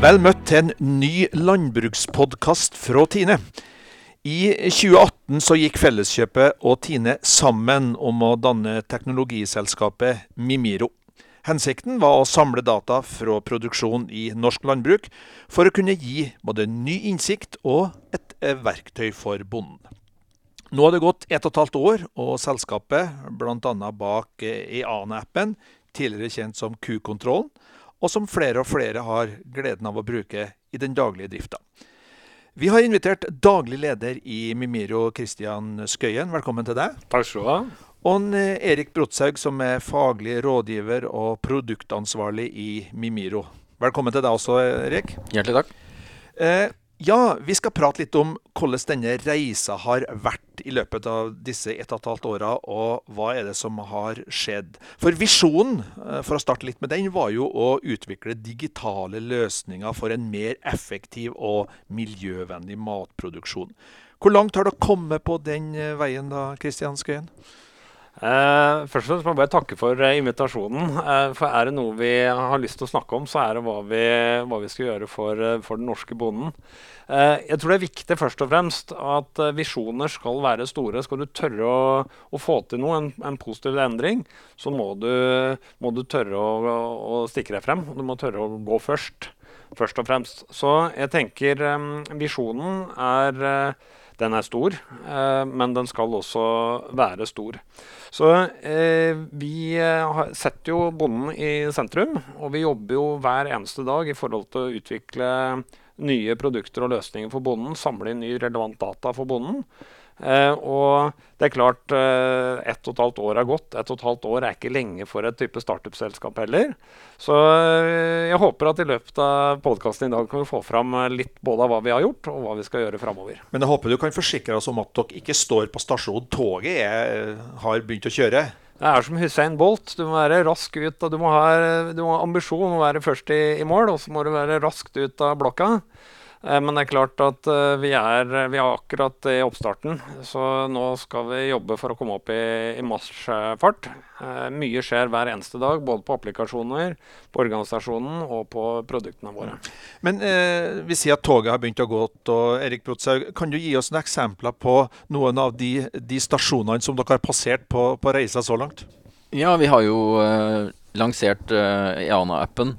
Vel møtt til en ny landbrukspodkast fra Tine. I 2018 så gikk Felleskjøpet og Tine sammen om å danne teknologiselskapet Mimiro. Hensikten var å samle data fra produksjon i norsk landbruk, for å kunne gi både ny innsikt og et eh, verktøy for bonden. Nå har det gått ett og et halvt år, og selskapet, bl.a. bak eh, EANA-appen, tidligere kjent som Q-kontrollen, og som flere og flere har gleden av å bruke i den daglige drifta. Vi har invitert daglig leder i Mimiro, Christian Skøyen. Velkommen til deg. Takk skal du ha. Og eh, Erik Brotshaug, som er faglig rådgiver og produktansvarlig i Mimiro. Velkommen til deg også, Erik. Hjertelig takk. Eh, ja, vi skal prate litt om hvordan denne reisa har vært i løpet av disse ett og et halvt åra, og hva er det som har skjedd. For visjonen, eh, for å starte litt med den, var jo å utvikle digitale løsninger for en mer effektiv og miljøvennlig matproduksjon. Hvor langt har dere kommet på den eh, veien da, Kristian Skøyen? Eh, først og fremst må jeg bare takke for uh, invitasjonen. Uh, for er det noe vi har lyst til å snakke om, så er det hva vi, hva vi skal gjøre for, for den norske bonden. Jeg tror det er viktig først og fremst at visjoner skal være store. Skal du tørre å, å få til noe, en, en positiv endring, så må du, må du tørre å, å, stikke deg frem. Du må tørre å gå først. Først og fremst. Så jeg tenker visjonen er den er stor, eh, men den skal også være stor. Så eh, vi eh, setter jo bonden i sentrum, og vi jobber jo hver eneste dag i forhold til å utvikle nye produkter og løsninger for bonden, samle inn ny relevant data for bonden. Eh, og det er klart, eh, ett og et halvt år er gått. Ett og et halvt år er ikke lenge for et type startup-selskap heller. Så eh, jeg håper at i løpet av podkasten i dag kan vi få fram litt både av hva vi har gjort, og hva vi skal gjøre framover. Men jeg håper du kan forsikre oss om at dere ikke står på stasjonen. Toget jeg har begynt å kjøre. Det er som Hussein Bolt. Du må være rask ut. Du må ha, du må ha ambisjon om å være først i, i mål, og så må du være raskt ut av blokka. Eh, men det er klart at eh, vi er, vi er, akkurat i oppstarten, så nå skal vi jobbe for å komme opp i, i marsjfart. Eh, mye skjer hver eneste dag, både på applikasjoner, på organisasjonen og på produktene våre. Men eh, vi sier at toget har begynt å gå. og Erik Brotsaug, Kan du gi oss noen eksempler på noen av de, de stasjonene som dere har passert på, på reisa så langt? Ja, vi har jo eh, lansert eh, EANA-appen,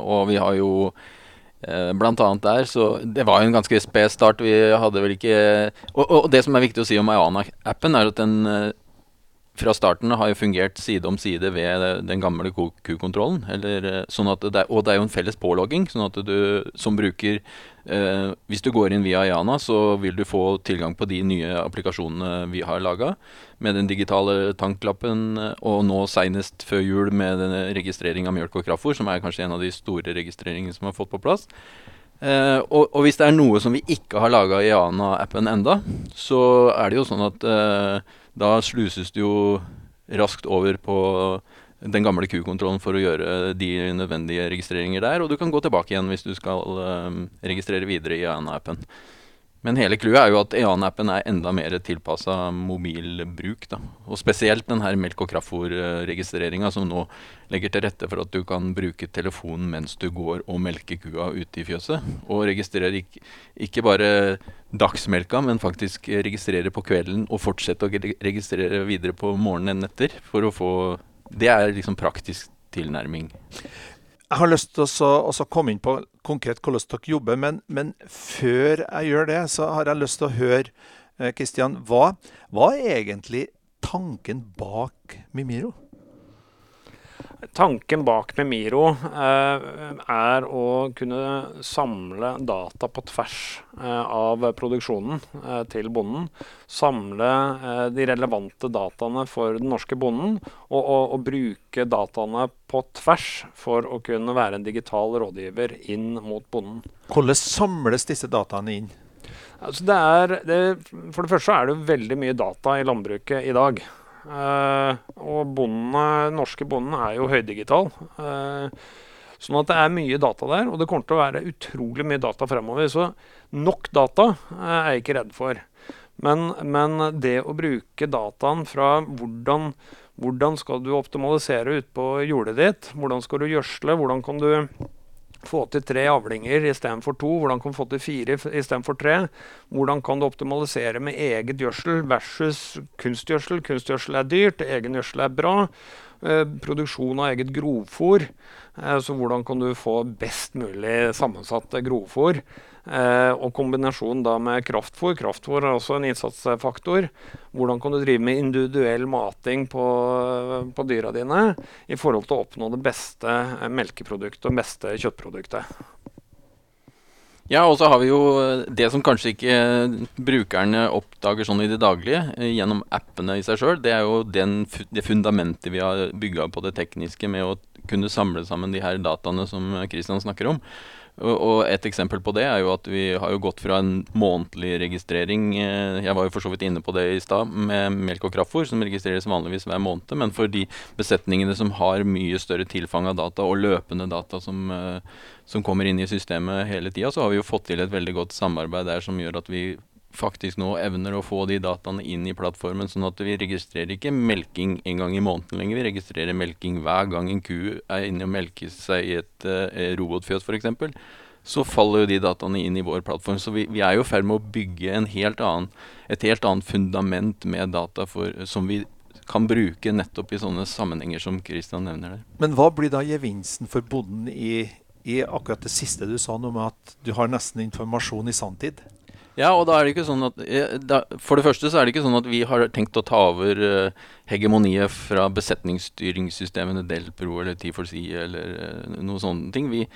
og vi har jo blant annet der, så Det var jo en ganske spes start. Vi hadde vel ikke Og, og det som er viktig å si om Ayana-appen, er at den eh, fra starten har jo fungert side om side ved den gamle Q-kontrollen. Eh, sånn og det er jo en felles pålogging, sånn at du som bruker eh, Hvis du går inn via Jana, så vil du få tilgang på de nye applikasjonene vi har laga. Med den digitale tanklappen, og nå seinest før jul med registrering av mjølk og kraftfôr, som er kanskje en av de store registreringene som har fått på plass. Uh, og, og, hvis det er noe som vi ikke har laga i Ana-appen enda, så er det jo sånn at uh, da sluses du jo raskt over på den gamle Q-kontrollen for å gjøre de nødvendige registreringer der. Og du kan gå tilbake igjen hvis du skal um, registrere videre i EAN-appen. Men hele clouet er jo at EAN-appen er enda mer tilpassa mobilbruk. Da. Og spesielt den her melk- og kraftfôrregistreringa som nå legger til rette for at du kan bruke telefonen mens du går og melker kua ute i fjøset. Og registrerer ikke, ikke bare dagsmelka, men faktisk registrerer på kvelden og fortsette å registrere videre på morgenen etter. For å få Det er liksom praktisk tilnærming. Jeg har lyst til å komme inn på konkret hvordan dere jobber, men, men, før jeg gjør det, så har jeg lyst til å høre Kristian, eh, hva, hva er egentlig tanken bak Mimiro? Tanken bak Memiro eh, er å kunne samle data på tvers eh, av produksjonen eh, til bonden. Samle eh, de relevante dataene for den norske bonden, og, og, og, bruke dataene på tvers for å kunne være en digital rådgiver inn mot bonden. Hvordan samles disse dataene inn? Altså det er, det, for det første er det veldig mye data i landbruket i dag. Uh, og bondene, norske bonden er jo høydigital. Uh, sånn at det er mye data der, og det kommer til å være utrolig mye data fremover. Så nok data uh, er jeg ikke redd for. Men, men, det å bruke dataen fra hvordan, hvordan skal du optimalisere ut på jordet ditt, hvordan skal du gjødsle, hvordan kan du få til tre avlinger istedenfor to? Hvordan kan du få til fire istedenfor tre? Hvordan kan du optimalisere med eget gjødsel versus kunstgjødsel? Kunstgjødsel er dyrt, egen gjødsel er bra. Eh, produksjon av eget grovfôr. Eh, så hvordan kan du få best mulig sammensatt grovfôr? Eh, og kombinasjonen da med kraftfôr. Kraftfôr er også en innsatsfaktor. Hvordan kan du drive med individuell mating på, på dyra dine i forhold til å oppnå det beste melkeproduktet og beste kjøttproduktet. Ja, og så har vi jo det som kanskje ikke brukerne oppdager sånn i det daglige eh, gjennom appene i seg sjøl. Det er jo den, det fundamentet vi har bygga på det tekniske med å kunne samle sammen de her dataene som Kristian snakker om. Og, et eksempel på det er jo at vi har jo gått fra en månedlig registrering eh, Jeg var jo for så vidt inne på det i stad, med melk og kraftfôr, som registreres vanligvis hver måned. Men for de besetningene som har mye større tilfang av data og løpende data som, eh, som kommer inn i systemet hele tida, så har vi jo fått til et veldig godt samarbeid der som gjør at vi faktisk nå evner å få de dataene inn i plattformen, sånn at vi registrerer ikke melking en gang i måneden lenger. Vi registrerer melking hver gang en ku er inne og melker seg i et uh, robotfjøs f.eks. Så faller jo de dataene inn i vår plattform. Så vi, vi er jo i ferd med å bygge helt annen, et helt annet fundament med data for, som vi kan bruke nettopp i sånne sammenhenger som Christian nevner der. Men hva blir da gevinsten for bonden i, i akkurat det siste du sa, noe med at du har nesten informasjon i sanntid? Ja, og da er det ikke sånn at da, For det første så er det ikke sånn at vi har tenkt å ta over uh, hegemoniet fra besetningsstyringssystemene Delpro eller T4C eller uh, noe sånne ting. Vi,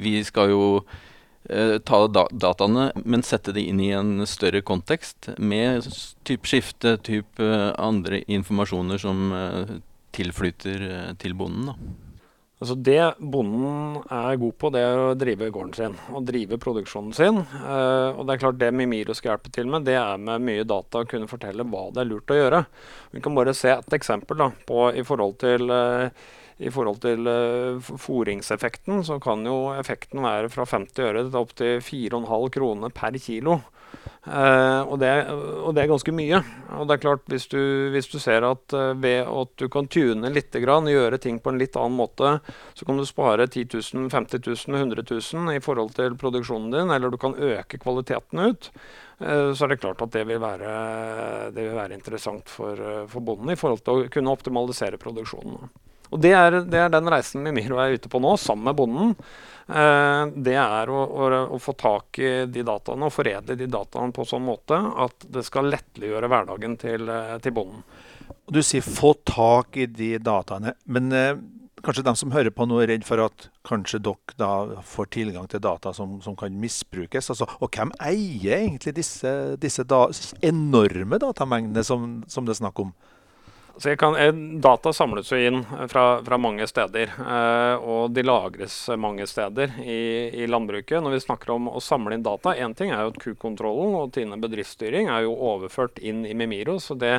vi skal jo uh, ta da dataene, men sette det inn i en større kontekst med type skifte, type andre informasjoner som tilflyter til bonden. da. Altså Det bonden er god på, det er å drive gården sin og drive produksjonen sin. Uh, og det er klart det Mimiro skal hjelpe til med, det er med mye data å kunne fortelle hva det er lurt å gjøre. Vi kan bare se et eksempel da, på i forhold til uh, i forhold til uh, fôringseffekten, så kan jo effekten være fra 50 øre til opptil 4,5 kroner per kilo. Uh, og, det, og, det, er ganske mye. Og det er klart, hvis du, hvis du ser at uh, ved at du kan tune litt, grann, gjøre ting på en litt annen måte, så kan du spare 10 000, 50 000, 100 000 i forhold til produksjonen din, eller du kan øke kvaliteten ut, uh, så er det klart at det vil være, det vil være interessant for, for bonden i forhold til å kunne optimalisere produksjonen. Og det er, det er den reisen Mimiro er ute på nå, sammen med bonden. Eh, det er å, å, å, få tak i de dataene og foredle de dataene på sånn måte at det skal lettliggjøre hverdagen til, eh, til bonden. Du sier 'få tak i de dataene', men eh, kanskje de som hører på nå er redd for at kanskje dere da får tilgang til data som, som kan misbrukes. Altså, og hvem eier egentlig disse, disse da, enorme datamengdene som, som det er snakk om? Kan, eh, data samles jo inn fra, fra mange steder, eh, og de lagres mange steder i, i, landbruket. Når vi snakker om å samle inn data, Én ting er jo at Q-kontrollen og Tine bedriftsstyring er jo overført inn i Memiro, så det,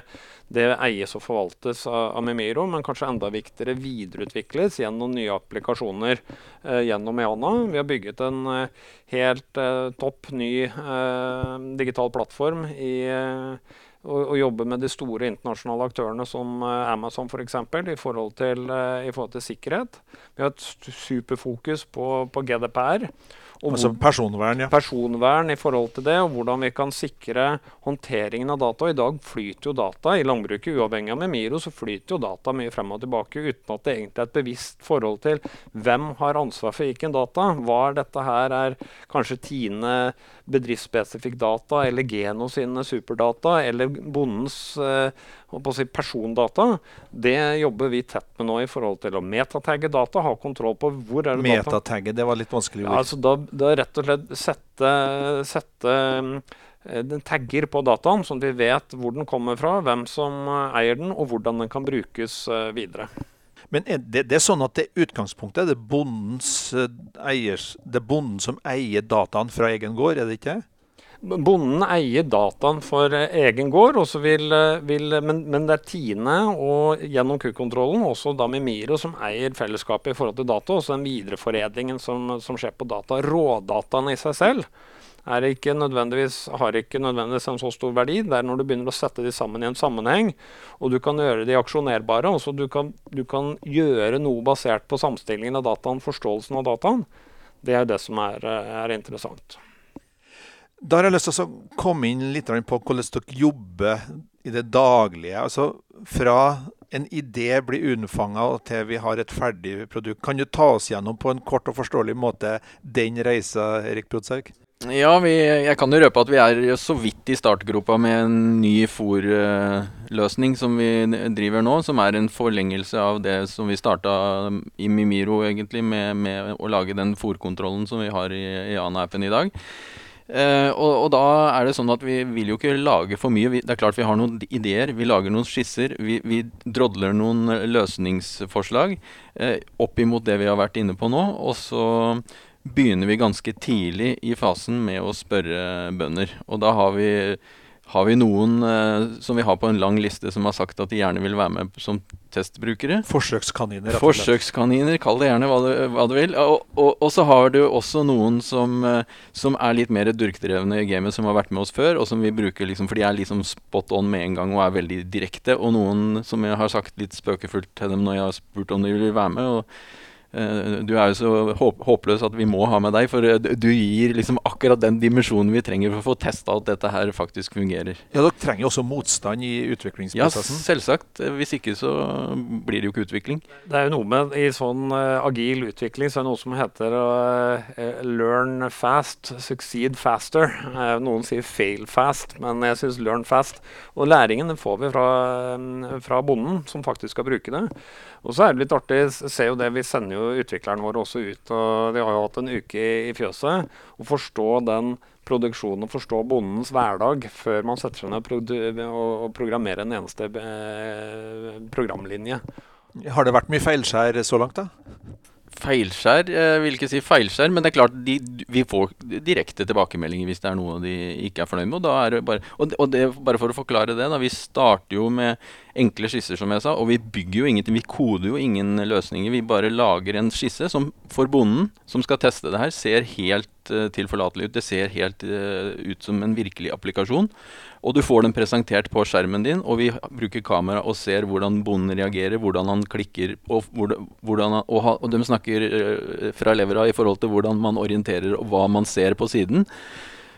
det eies og forvaltes av, av, Memiro, men kanskje enda viktigere videreutvikles gjennom nye applikasjoner eh, gjennom Eana. Vi har bygget en eh, helt eh, topp ny eh, digital plattform i eh, og, og jobbe med de store internasjonale aktørene som uh, Amazon f.eks. For i, forhold til, uh, i forhold til sikkerhet. Vi har et superfokus på, på GDPR. altså personvern, ja. Personvern i forhold til det, og hvordan vi kan sikre håndteringen av data. I dag flyter jo data i landbruket, uavhengig av Memiro, så flyter jo data mye frem og tilbake uten at det egentlig er et bevisst forhold til hvem har ansvar for hvilken data. Hva er dette her? Er kanskje Tine bedriftsspesifikk data, eller Geno sine superdata, eller bondens eh, si persondata, det jobber vi tett med nå i forhold til å metatagge data, ha kontroll på hvor er det metatagge, data det var litt vanskelig Ja, altså da, da rett og slett sette, sette eh, den tagger på dataen, sånn at vi vet hvor den kommer fra, hvem som eh, eier den, og hvordan den kan brukes uh, videre. Men det, det, er sånn at det utgangspunktet det er bondens eiers, det er bonden som eier dataen fra egen gård, er det ikke? Bonden eier dataen for eh, egen gård, vil, eh, vil, men, men, det er Tine og gjennom Q-kontrollen også da Mimiro som eier fellesskapet i forhold til data. Også den videreforedlingen som, som skjer på data. Rådataene i seg selv ikke har ikke nødvendigvis en så stor verdi. Det er når du begynner å sette de sammen i en sammenheng, og du kan gjøre de aksjonerbare. Altså du kan, du kan gjøre noe basert på samstillingen av dataen, forståelsen av dataen Det er det som er, er interessant. Da har jeg lyst til å komme inn litt på hvordan dere jobber i det daglige. Altså fra en idé blir unnfanga til vi har et ferdig produkt. Kan du ta oss gjennom på en kort og forståelig måte den reisa, Erik Brodsaug? Ja, vi, jeg kan jo røpe at vi er så vidt i startgropa med en ny fòrløsning som vi driver nå. Som er en forlengelse av det som vi starta i Mimiro, egentlig, med, med å lage den fòrkontrollen som vi har i, i ANA-appen i dag. Eh, og, og, da er det sånn at vi vil jo ikke lage for mye. Vi, det er klart vi har noen ideer, vi lager noen skisser. Vi, vi drodler noen løsningsforslag eh, opp imot det vi har vært inne på nå. Og så begynner vi ganske tidlig i fasen med å spørre bønder. Og da har vi, har vi noen eh, som vi har på en lang liste som har sagt at de gjerne vil være med som testbrukere. Forsøkskaniner. Forsøkskaniner, kall det gjerne hva du, hva du vil. Og, og, og, så har du også noen som, uh, som er litt mer durkdrevne i gamet, som har vært med oss før, og som vi bruker liksom, for de er liksom spot on med en gang og er veldig direkte. Og noen som jeg har sagt litt spøkefullt til dem når jeg har spurt om de vil være med. og Eh, du er jo så håpløs at vi må ha med deg, for eh, du gir liksom akkurat den dimensjonen vi trenger for å få testa at dette her faktisk fungerer. Ja, Dere trenger også motstand i utviklingsprosessen? Ja, selvsagt. Hvis ikke så blir det jo ikke utvikling. Det er jo noe med i sånn agil utvikling så er det noe som heter uh, learn fast, succeed faster. Noen sier fail fast, men jeg syns learn fast. Og læringen den får vi fra, fra bonden, som faktisk skal bruke det. Og så er det litt artig, se jo det, vi sender jo utvikleren vår også ut. og De har jo hatt en uke i, i fjøset. Å forstå den produksjonen forstå bondens hverdag før man setter seg ned og, og programmerer en eneste eh, programlinje. Har det vært mye feilskjær så langt, da? feilskjær. Jeg vil ikke si feilskjær, men det er klart de, vi får direkte tilbakemeldinger hvis det er noe de ikke er fornøyd med. Og, da er det bare, og, det, og det, bare for å forklare det, da, vi starter jo med enkle skisser, som jeg sa. Og vi bygger jo ingenting, vi koder jo ingen løsninger. Vi bare lager en skisse som for bonden som skal teste det her, ser helt uh, tilforlatelig ut. Det ser helt uh, ut som en virkelig applikasjon. Og du får den presentert på skjermen din, og vi bruker kamera og ser hvordan bonden reagerer, hvordan han klikker, og, hvordan, og, og de snakker uh, fra levra i forhold til hvordan man orienterer og hva man ser på siden.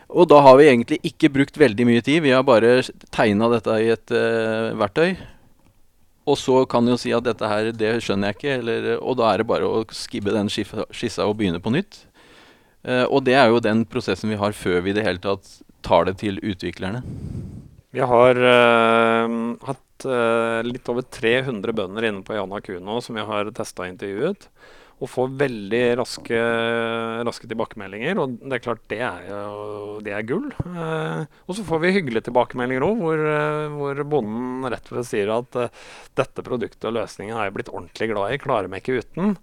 Og da har vi egentlig ikke brukt veldig mye tid. Vi har bare tegna dette i et uh, verktøy. Og så kan du jo si at dette her, det skjønner jeg ikke. Eller, og da er det bare å skibbe den skissa og begynne på nytt. Uh, og det er jo den prosessen vi har før vi i det hele tatt tar det til utviklerne. Vi har uh, hatt litt over 300 bønder inne på Jana Kuno som vi har testa og intervjuet og får veldig raske, raske, tilbakemeldinger. Og det er klart, det er, det er gull. Eh, og så får vi hyggelige tilbakemeldinger òg, hvor, eh, hvor, bonden rett og slett sier at eh, dette produktet og løsningen er jeg blitt ordentlig glad i, klarer meg ikke uten.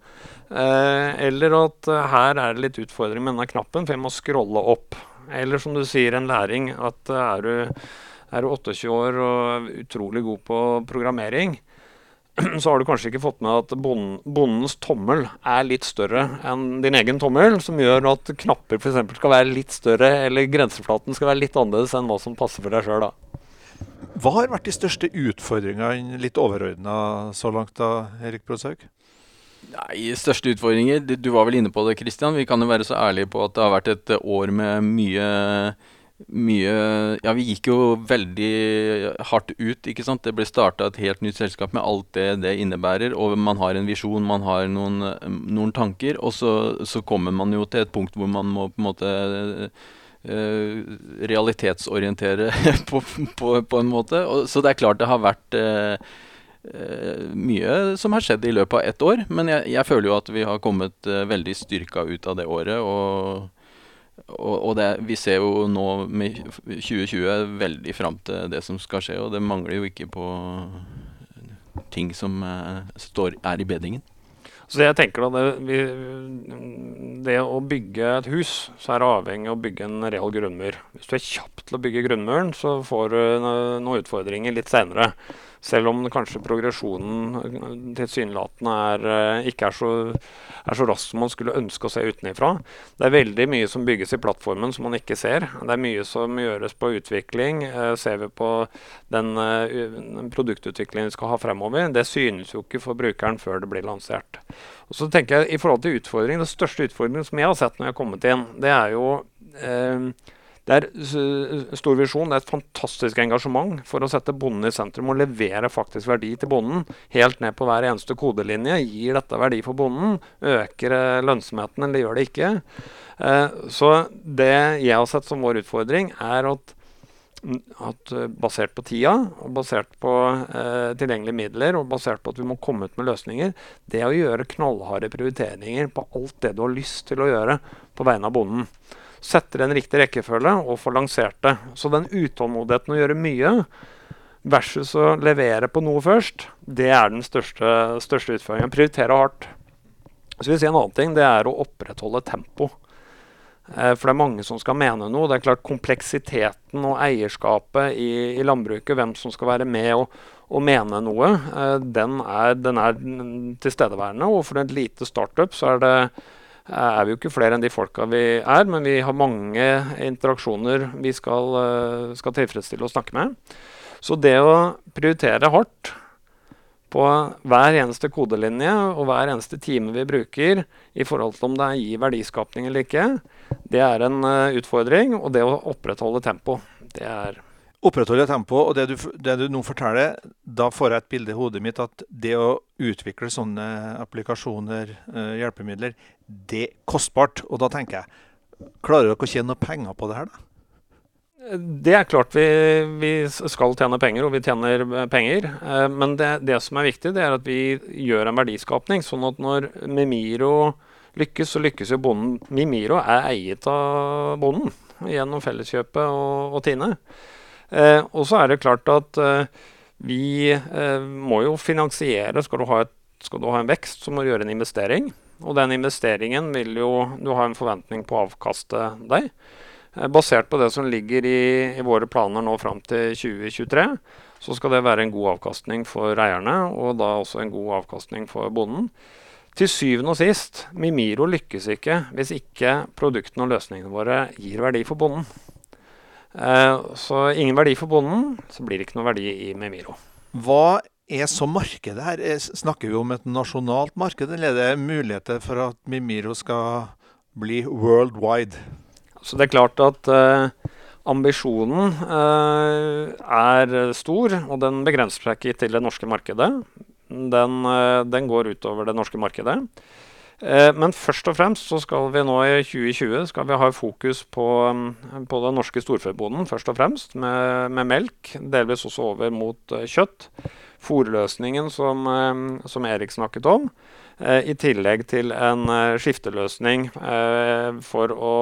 Eller at her er det litt utfordring med denne knappen, for jeg må scrolle opp. Eller som du sier, en læring. At er du, er du 28 år og utrolig god på programmering, så har du kanskje ikke fått med at bondens tommel er litt større enn din egen tommel, som gjør at knapper f.eks. skal være litt større, eller grenseflaten skal være litt annerledes enn hva som passer for deg sjøl. Hva har vært de største utfordringene litt overordna så langt, da, Erik Brodsaug? Nei, største utfordringer Du var vel inne på det, Kristian. Vi kan jo være så ærlige på at det har vært et år med mye mye Ja, vi gikk jo veldig hardt ut, ikke sant. Det ble starta et helt nytt selskap med alt det det innebærer. Og man har en visjon, man har noen, noen tanker. Og så, så, kommer man jo til et punkt hvor man må på en måte uh, realitetsorientere på, på, på, en måte. Og, så det er klart det har vært uh, uh, mye som har skjedd i løpet av ett år. Men jeg, jeg føler jo at vi har kommet veldig styrka ut av det året. og og, og det, vi ser jo nå med 2020 veldig fram til det som skal skje, og det mangler jo ikke på ting som eh, står, er i bedringen. Så jeg tenker da, det, det, å bygge et hus, så er det avhengig av å bygge en real grunnmur. Hvis du er kjapp til å bygge grunnmuren, så får du noen utfordringer litt senere. Selv om kanskje progresjonen tilsynelatende er, ikke er så, er så rask som man skulle ønske å se utenifra. Det er veldig mye som bygges i plattformen som man ikke ser. Det er mye som gjøres på utvikling. Ser vi på den produktutviklingen vi skal ha fremover, det synes jo ikke for brukeren før det blir lansert. Og så tenker jeg i forhold til utfordringen, Den største utfordringen som jeg har sett når jeg har kommet inn, det er jo eh, det er stor visjon, det er et fantastisk engasjement for å sette bonden i sentrum og levere faktisk verdi til bonden. Helt ned på hver eneste kodelinje. Gir dette verdi for bonden? Øker lønnsomheten, eller gjør det ikke? Eh, så det jeg har sett som vår utfordring, er at at eh, basert på tida, og basert på eh, tilgjengelige midler og basert på at vi må komme ut med løsninger, det å gjøre knallharde prioriteringer på alt det du har lyst til å gjøre på vegne av bonden. Sette det i en riktig rekkefølge og få lansert det. Så den utålmodigheten å gjøre mye versus å levere på noe først, det er den største, største utfordringen. Prioritere hardt. Så vil jeg si en annen ting, det er å opprettholde tempo. Eh, for det er mange som skal mene noe. Det er klart Kompleksiteten og eierskapet i, i landbruket, hvem som skal være med og, og mene noe, eh, den er, den er tilstedeværende. Og for et lite startup så er, det, er vi jo ikke flere enn de folka vi er, men vi har mange interaksjoner vi skal, eh, skal tilfredsstille og snakke med. Så det å prioritere hardt på hver eneste kodelinje og hver eneste time vi bruker i forhold til om det gir verdiskapning eller ikke, det er en uh, utfordring. Og det å opprettholde tempo, det er Opprettholde tempoet. og det du, det du nå forteller, da får jeg et bilde i hodet mitt at det å utvikle sånne applikasjoner, uh, hjelpemidler, det er kostbart. Og da tenker jeg, klarer dere å tjene noe penger på det her, da? Det er klart vi, vi, skal tjene penger, og vi tjener eh, penger. Eh, men det, det, som er viktig, det er at vi gjør en verdiskapning. Sånn at når Mimiro lykkes, så lykkes jo bonden. Mimiro er eiet av bonden gjennom Felleskjøpet og, og Tine. Eh, og så er det klart at eh, vi eh, må jo finansiere. Skal du, et, skal du, ha en vekst, så må du gjøre en investering. Og den investeringen vil jo du ha en forventning på å avkaste deg. Basert på det som ligger i, i våre planer nå fram til 2023, så skal det være en god avkastning for eierne, og da også en god avkastning for bonden. Til syvende og sist, Mimiro lykkes ikke hvis ikke produktene og løsningene våre gir verdi for bonden. Eh, så ingen verdi for bonden, så blir det ikke noe verdi i Mimiro. Hva er så markedet her? Snakker vi om et nasjonalt marked, eller er det muligheter for at Mimiro skal bli worldwide? Så det er klart at uh, ambisjonen uh, er stor, og den begrenser seg ikke til det norske markedet. Den, uh, den går utover det norske markedet. Men først og fremst så skal vi nå i 2020 skal vi ha fokus på, på den norske storfebonden, først og fremst, med, med melk. Delvis også over mot kjøtt. Fòrløsningen som, som Erik snakket om. Eh, I tillegg til en eh, skifteløsning eh, for å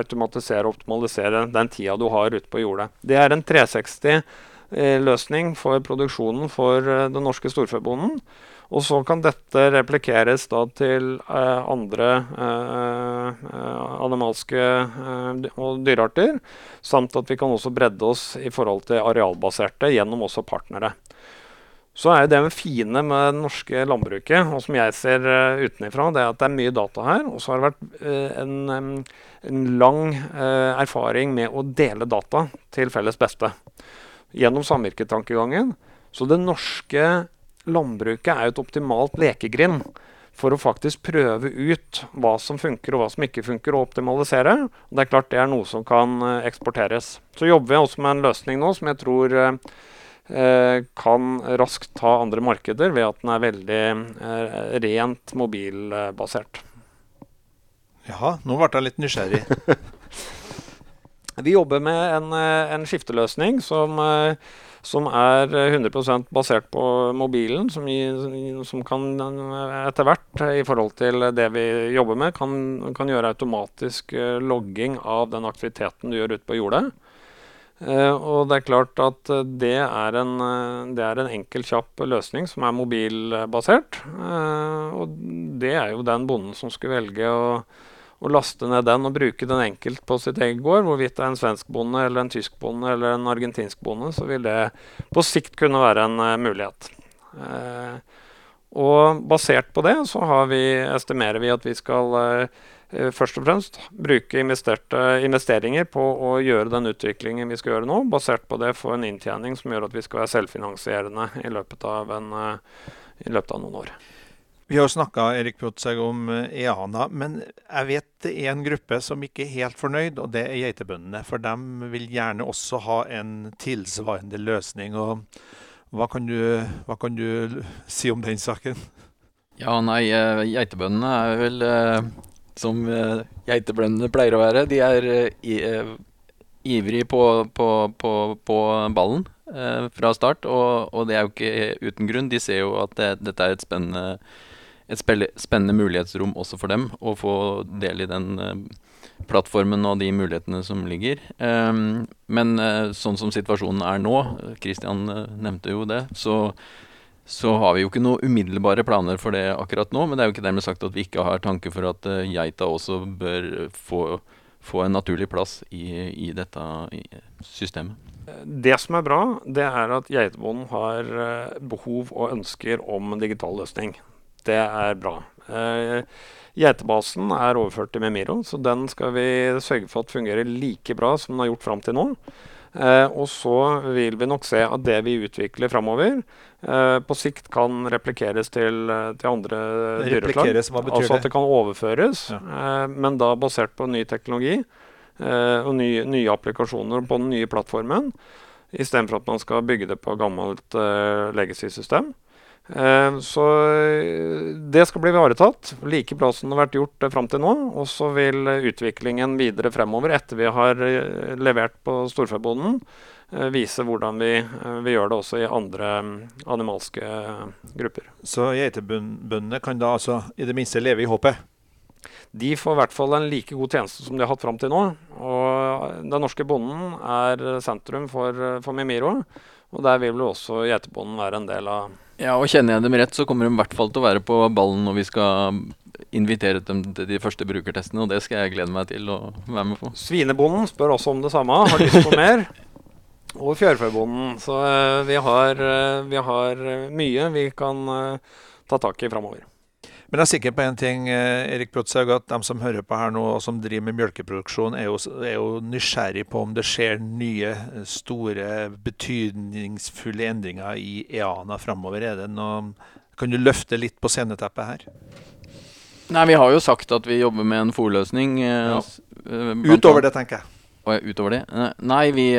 automatisere og optimalisere den tida du har ute på jordet. Det er en 360-løsning for produksjonen for den norske storfebonden. Og så kan dette replikeres da til eh, andre eh, animalske eh, dyrearter. Samt at vi kan også bredde oss i forhold til arealbaserte gjennom også partnere. Så er jo det med fine med det norske landbruket, og som jeg ser uh, utenfra, det er at det er mye data her. Og så har det vært uh, en, en, lang uh, erfaring med å dele data til felles beste. Gjennom samvirketankegangen. Så det norske landbruket er jo et optimalt lekegrind for å faktisk prøve ut hva som funker og hva som ikke funker, og optimalisere. Det er klart det er noe som kan eksporteres. Så jobber vi også med en løsning nå som jeg tror Eh, kan raskt ta andre markeder ved at den er veldig eh, rent mobilbasert. Ja, nå ble jeg litt nysgjerrig. Vi jobber med en, eh, en skifteløsning som, som, er 100% basert på mobilen, som, som, kan etter hvert, i forhold til det vi jobber med, kan, kan gjøre automatisk logging av den aktiviteten du gjør ute på jordet. Uh, og det er klart at uh, det, er en, uh, det er en enkel, kjapp løsning som er mobilbasert. og det er jo den bonden som skulle velge å, og laste ned den og bruke den enkelt på sitt eget gård. Hvorvidt det er en svensk bonde eller en tysk bonde eller en argentinsk bonde, så vil det på sikt kunne være en uh, mulighet. Uh, og basert på det så vi, estimerer vi at vi skal uh, først og fremst bruke investeringer på å gjøre den utviklingen vi skal gjøre nå, basert på det få en inntjening som gjør at vi skal være selvfinansierende i løpet av, en, i løpet av noen år. Vi har snakka om EANA, men jeg vet det er en gruppe som ikke er helt fornøyd, og det er geitebøndene. For de vil gjerne også ha en tilsvarende løsning. og Hva kan du, hva kan du si om den saken? Ja, nei, eh, geitebøndene er vel eh, som eh, geitebøndene pleier å være. De er ivrig på, på, på, på ballen fra start, og, og, det er jo ikke uten grunn. De ser jo at det, dette er et spennende et spennende mulighetsrom også for dem å få del i den uh, plattformen og de mulighetene som ligger. Um, men uh, sånn som situasjonen er nå, Kristian uh, nevnte jo det, så, så har vi jo ikke noen umiddelbare planer for det akkurat nå. Men det er jo ikke dermed sagt at vi ikke har tanke for at geita også bør få, få en naturlig plass i, i dette systemet. Det som er bra, det er at geitebonden har behov og ønsker om digital løsning. Det er bra. Uh, Geitebasen er overført til Memiro, så den skal vi sørge for at fungerer like bra som den har gjort fram til nå. Uh, og så vil vi nok se at det vi utvikler framover, uh, på sikt kan replikeres til, til andre dyreslag. Altså at det kan overføres, ja. uh, men da basert på ny teknologi og ny, nye applikasjoner på den nye plattformen. Istedenfor at man skal bygge det på gammelt legacy-system. Eh, så eh, det skal bli ivaretatt, like bra som det har vært gjort eh, fram til nå. Og så vil utviklingen videre fremover, etter vi har levert på storfebonden, vise hvordan vi, vi, gjør det også i andre mm, animalske grupper. Så geitebøndene kan da altså i det minste leve i håpet? De får i hvert fall en like god tjeneste som de har hatt fram til nå. Og den norske bonden er sentrum for, for Mimiro, og der vil også geitebonden være en del av ja, og Kjenner jeg dem rett, så kommer de i hvert fall til å være på ballen når vi skal invitere dem til de første brukertestene, og det skal jeg glede meg til å være med på. Svinebonden spør også om det samme, har lyst på mer. Og fjørfebonden. Så uh, vi, har, uh, vi, har, mye vi kan ta tak i framover. Men jeg er sikker på en ting, eh, Erik Brotshaug, at de som hører på her nå, og som driver med melkeproduksjon, er jo, er jo nysgjerrig på om det skjer nye, store, betydningsfulle endringer i EANA framover. Er det noe, kan du løfte litt på sceneteppet her? Nei, vi har jo sagt at vi jobber med en fòrløsning. Eh, ja. Eh, utover det, tenker jeg. Utover det? Nei, vi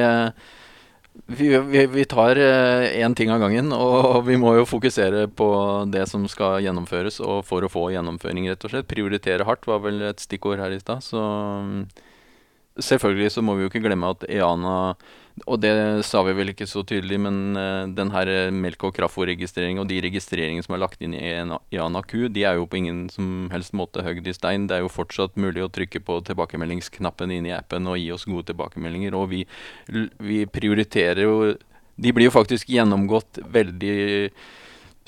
vi, vi, vi tar én uh, ting av gangen, og vi må jo fokusere på det som skal gjennomføres. Og for å få gjennomføring, rett og slett. Prioritere hardt var vel et stikkord her i stad. Så um, selvfølgelig så må vi jo ikke glemme at EANA og det sa vi vel ikke så tydelig, men uh, den her eh, melk- og kraftfôrregistreringen og de registreringene som er lagt inn i ANAQ, de er jo på ingen som helst måte høgd i stein. Det er jo fortsatt mulig å trykke på tilbakemeldingsknappen inn i appen og gi oss gode tilbakemeldinger. Og vi, vi prioriterer jo De blir jo faktisk gjennomgått veldig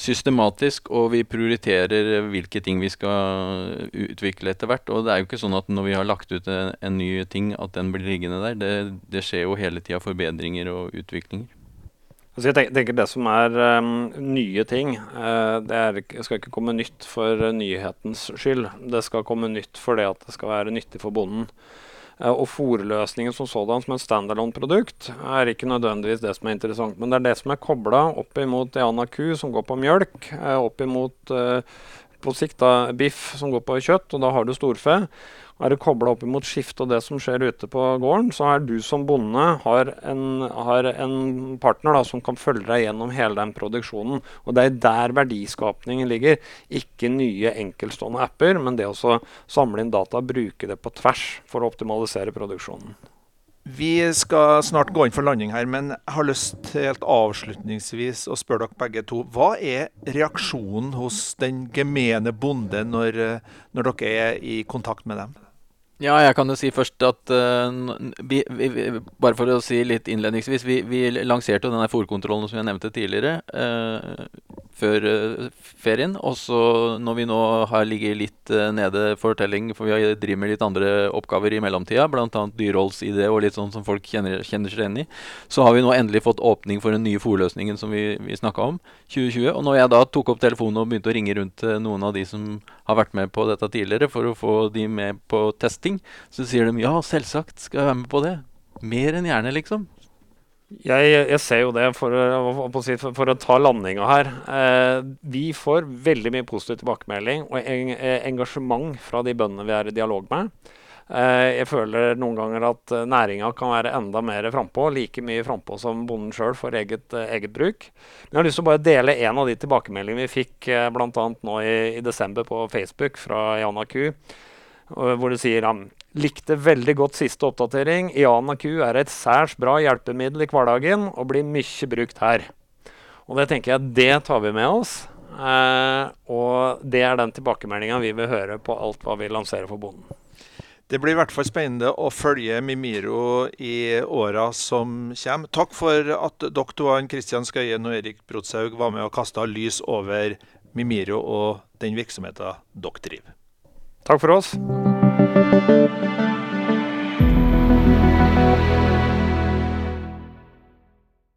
systematisk, og vi prioriterer hvilke ting vi skal utvikle etter hvert. Og det er jo ikke sånn at når vi har lagt ut en, en ny ting, at den blir liggende der. Det, det skjer jo hele tida forbedringer og utviklinger. Altså jeg tenker Det som er um, nye ting, uh, det er, skal ikke komme nytt for nyhetens skyld. Det skal komme nytt fordi at det skal være nyttig for bonden. Eh, og fòrløsningen som sådan som et standalone-produkt er ikke nødvendigvis det som er interessant. Men det er det som er kobla opp imot Diana Ku, som går på mjølk, eh, opp imot uh, på sikt da, biff, som går på kjøtt, og da har du storfe. Er det kobla opp mot skifte og det som skjer ute på gården, så er du som bonde har en, har en partner da, som kan følge deg gjennom hele den produksjonen. Og det er der verdiskapningen ligger. Ikke nye enkeltstående apper, men det å samle inn data, bruke det på tvers for å optimalisere produksjonen. Vi skal snart gå inn for landing her, men jeg har lyst til helt avslutningsvis å spørre dere begge to. Hva er reaksjonen hos den gemene bonde når, når dere er i kontakt med dem? Ja, jeg kan jo si først at uh, vi, vi, Bare for å si litt innledningsvis. Vi, vi lanserte jo denne fòrkontrollen som jeg nevnte tidligere. Uh, før eh, ferien. Og så når vi nå har ligget litt uh, nede for telling, for vi driver med litt andre oppgaver i mellomtida, bl.a. dyreholdsidé og litt sånn som folk kjenner, kjenner seg igjen i, så har vi nå endelig fått åpning for den nye fòrløsningen som vi, vi snakka om, 2020. Og når jeg da tok opp telefonen og begynte å ringe rundt til noen av de som har vært med på dette tidligere, for å få de med på testing, så sier de ja, selvsagt skal jeg være med på det. Mer enn gjerne, liksom. Jeg, jeg, ser jo det, for, for, for å ta landinga her. Eh, vi får veldig mye positiv tilbakemelding og en, engasjement fra de bøndene vi er i dialog med. Eh, jeg føler noen ganger at næringa kan være enda mer frampå, like mye frampå som bonden sjøl for eget, eget, bruk. Men jeg har lyst til å bare dele en av de tilbakemeldingene vi fikk eh, bl.a. nå i, i, desember på Facebook fra Jana Ku, hvor det sier han Likte veldig godt siste oppdatering. Iana Q er et særs bra hjelpemiddel i hverdagen og blir mye brukt her. Og det tenker jeg, det tar vi med oss. Eh, og det er den tilbakemeldinga vi vil høre på alt hva vi lanserer for bonden. Det blir i hvert fall spennende å følge Mimiro i åra som kommer. Takk for at dere Kristian Skøyen og Erik Brotshaug, var med og kasta lys over Mimiro og den virksomheten dere driver. Takk for oss.